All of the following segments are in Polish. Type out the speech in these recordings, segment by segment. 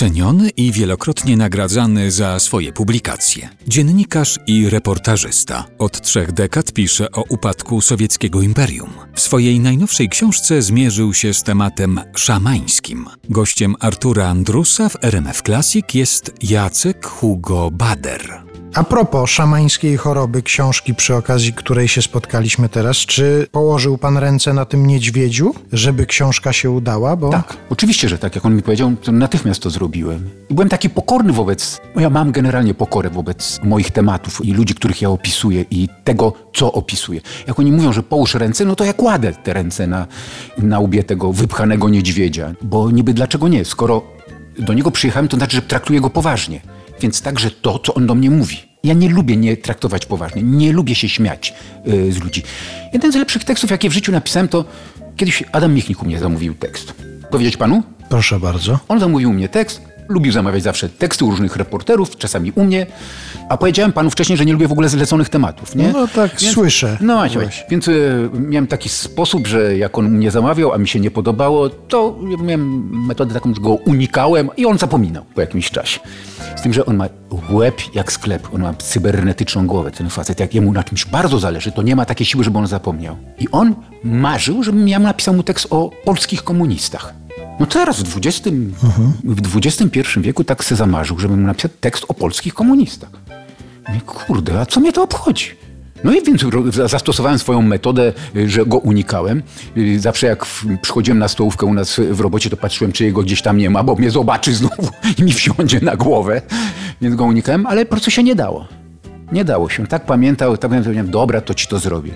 Ceniony i wielokrotnie nagradzany za swoje publikacje. Dziennikarz i reportażysta. Od trzech dekad pisze o upadku sowieckiego imperium. W swojej najnowszej książce zmierzył się z tematem szamańskim. Gościem Artura Andrusa w RMF Classic jest Jacek Hugo Bader. A propos szamańskiej choroby, książki przy okazji której się spotkaliśmy teraz, czy położył pan ręce na tym niedźwiedziu, żeby książka się udała? Bo... Tak, oczywiście, że tak. Jak on mi powiedział, to natychmiast to zrobiłem. I byłem taki pokorny wobec, ja mam generalnie pokorę wobec moich tematów i ludzi, których ja opisuję i tego, co opisuję. Jak oni mówią, że połóż ręce, no to ja kładę te ręce na, na łbie tego wypchanego niedźwiedzia. Bo niby dlaczego nie? Skoro do niego przyjechałem, to znaczy, że traktuję go poważnie. Więc także to, co on do mnie mówi. Ja nie lubię nie traktować poważnie, nie lubię się śmiać yy, z ludzi. Jeden z lepszych tekstów, jakie w życiu napisałem, to kiedyś Adam Michnik u mnie zamówił tekst. Powiedzieć panu? Proszę bardzo. On zamówił u mnie tekst, lubił zamawiać zawsze teksty u różnych reporterów, czasami u mnie, a powiedziałem panu wcześniej, że nie lubię w ogóle zleconych tematów, nie? No tak, Więc- słyszę. No właśnie, więc y, miałem taki sposób, że jak on mnie zamawiał, a mi się nie podobało, to miałem metodę taką, że go unikałem i on zapominał po jakimś czasie. Z tym, że on ma łeb jak sklep, on ma cybernetyczną głowę, ten facet. Jak jemu na czymś bardzo zależy, to nie ma takiej siły, żeby on zapomniał. I on marzył, żebym ja napisał mu tekst o polskich komunistach. No teraz w XX, w XXI wieku tak se zamarzył, żebym napisał tekst o polskich komunistach. Mówię, kurde, a co mnie to obchodzi? No i więc zastosowałem swoją metodę, y, że go unikałem. Y, Zawsze jak przychodziłem na stołówkę u nas w robocie, to patrzyłem, czy jego gdzieś tam nie ma, bo mnie zobaczy znowu i mi wsiądzie na głowę. Więc go unikałem, ale po prostu się nie dało. Nie dało się. Tak pamiętał, tak pamiętałem, dobra, to ci to zrobię.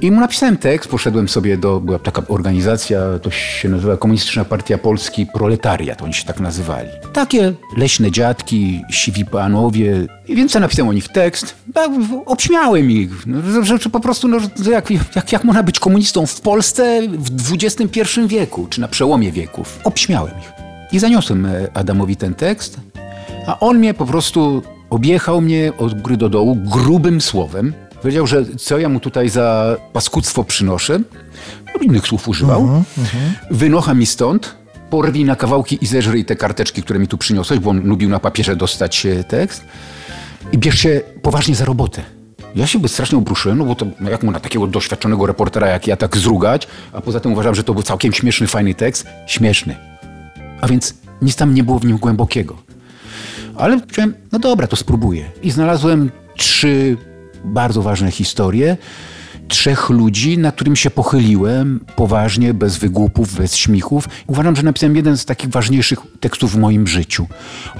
I mu napisałem tekst, poszedłem sobie do, była taka organizacja, to się nazywa Komunistyczna Partia Polski Proletariat, oni się tak nazywali. Takie leśne dziadki, siwi panowie. I więc ja napisałem o nich tekst, tak, obśmiałem ich, no, że, że, po prostu, no, jak, jak, jak można być komunistą w Polsce w XXI wieku, czy na przełomie wieków. Obśmiałem ich. I zaniosłem e, Adamowi ten tekst, a on mnie po prostu objechał mnie od góry do dołu grubym słowem. Powiedział, że co ja mu tutaj za paskudztwo przynoszę. No, innych słów używał. Wynocha mi stąd. Porwij na kawałki i zeżryj te karteczki, które mi tu przyniosłeś, bo on lubił na papierze dostać e, tekst. I bierz się poważnie za robotę. Ja się by strasznie obruszyłem, no bo to jak mu na takiego doświadczonego reportera jak ja tak zrugać, a poza tym uważam, że to był całkiem śmieszny, fajny tekst. Śmieszny. A więc nic tam nie było w nim głębokiego. Ale powiedziałem, no dobra, to spróbuję. I znalazłem trzy bardzo ważne historie. Trzech ludzi, na którym się pochyliłem poważnie, bez wygłupów, bez śmichów. Uważam, że napisałem jeden z takich ważniejszych tekstów w moim życiu.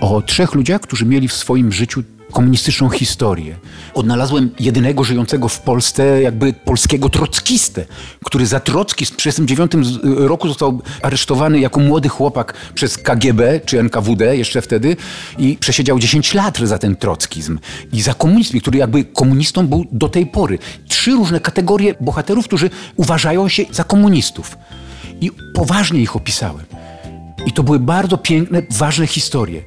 O trzech ludziach, którzy mieli w swoim życiu komunistyczną historię. Odnalazłem jedynego żyjącego w Polsce jakby polskiego trockistę, który za Trocki w 1939 roku został aresztowany jako młody chłopak przez KGB czy NKWD jeszcze wtedy i przesiedział 10 lat za ten trockizm i za komunizm, który jakby komunistą był do tej pory. Trzy różne kategorie bohaterów, którzy uważają się za komunistów. I poważnie ich opisałem. I to były bardzo piękne, ważne historie.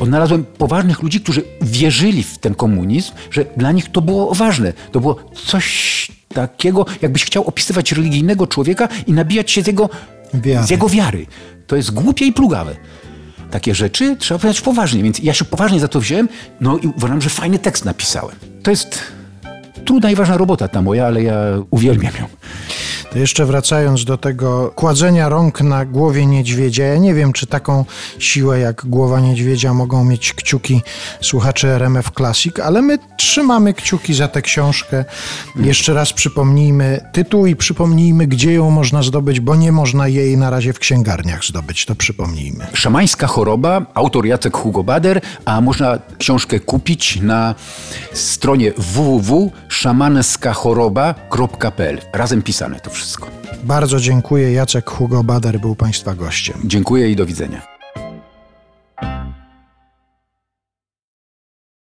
Odnalazłem poważnych ludzi, którzy wierzyli w ten komunizm, że dla nich to było ważne. To było coś takiego, jakbyś chciał opisywać religijnego człowieka i nabijać się z jego Wiary. z jego wiary. To jest głupie i plugawe. Takie rzeczy trzeba powiedzieć poważnie, więc ja się poważnie za to wziąłem, no i uważam, że fajny tekst napisałem. To jest trudna i ważna robota ta moja, ale ja uwielbiam ją. To jeszcze wracając do tego kładzenia rąk na głowie niedźwiedzia, ja nie wiem, czy taką siłę jak głowa niedźwiedzia mogą mieć kciuki słuchacze RMF Classic, ale my trzymamy kciuki za tę książkę. Jeszcze raz przypomnijmy tytuł i przypomnijmy, gdzie ją można zdobyć, bo nie można jej na razie w księgarniach zdobyć, to przypomnijmy. Szamańska choroba, autor Jacek Hugo Bader, a można książkę kupić na stronie www.szamanskachoroba.pl. Razem pisane to wszystko. Wszystko. Bardzo dziękuję. Jacek Hugo Bader był Państwa gościem. Dziękuję i do widzenia.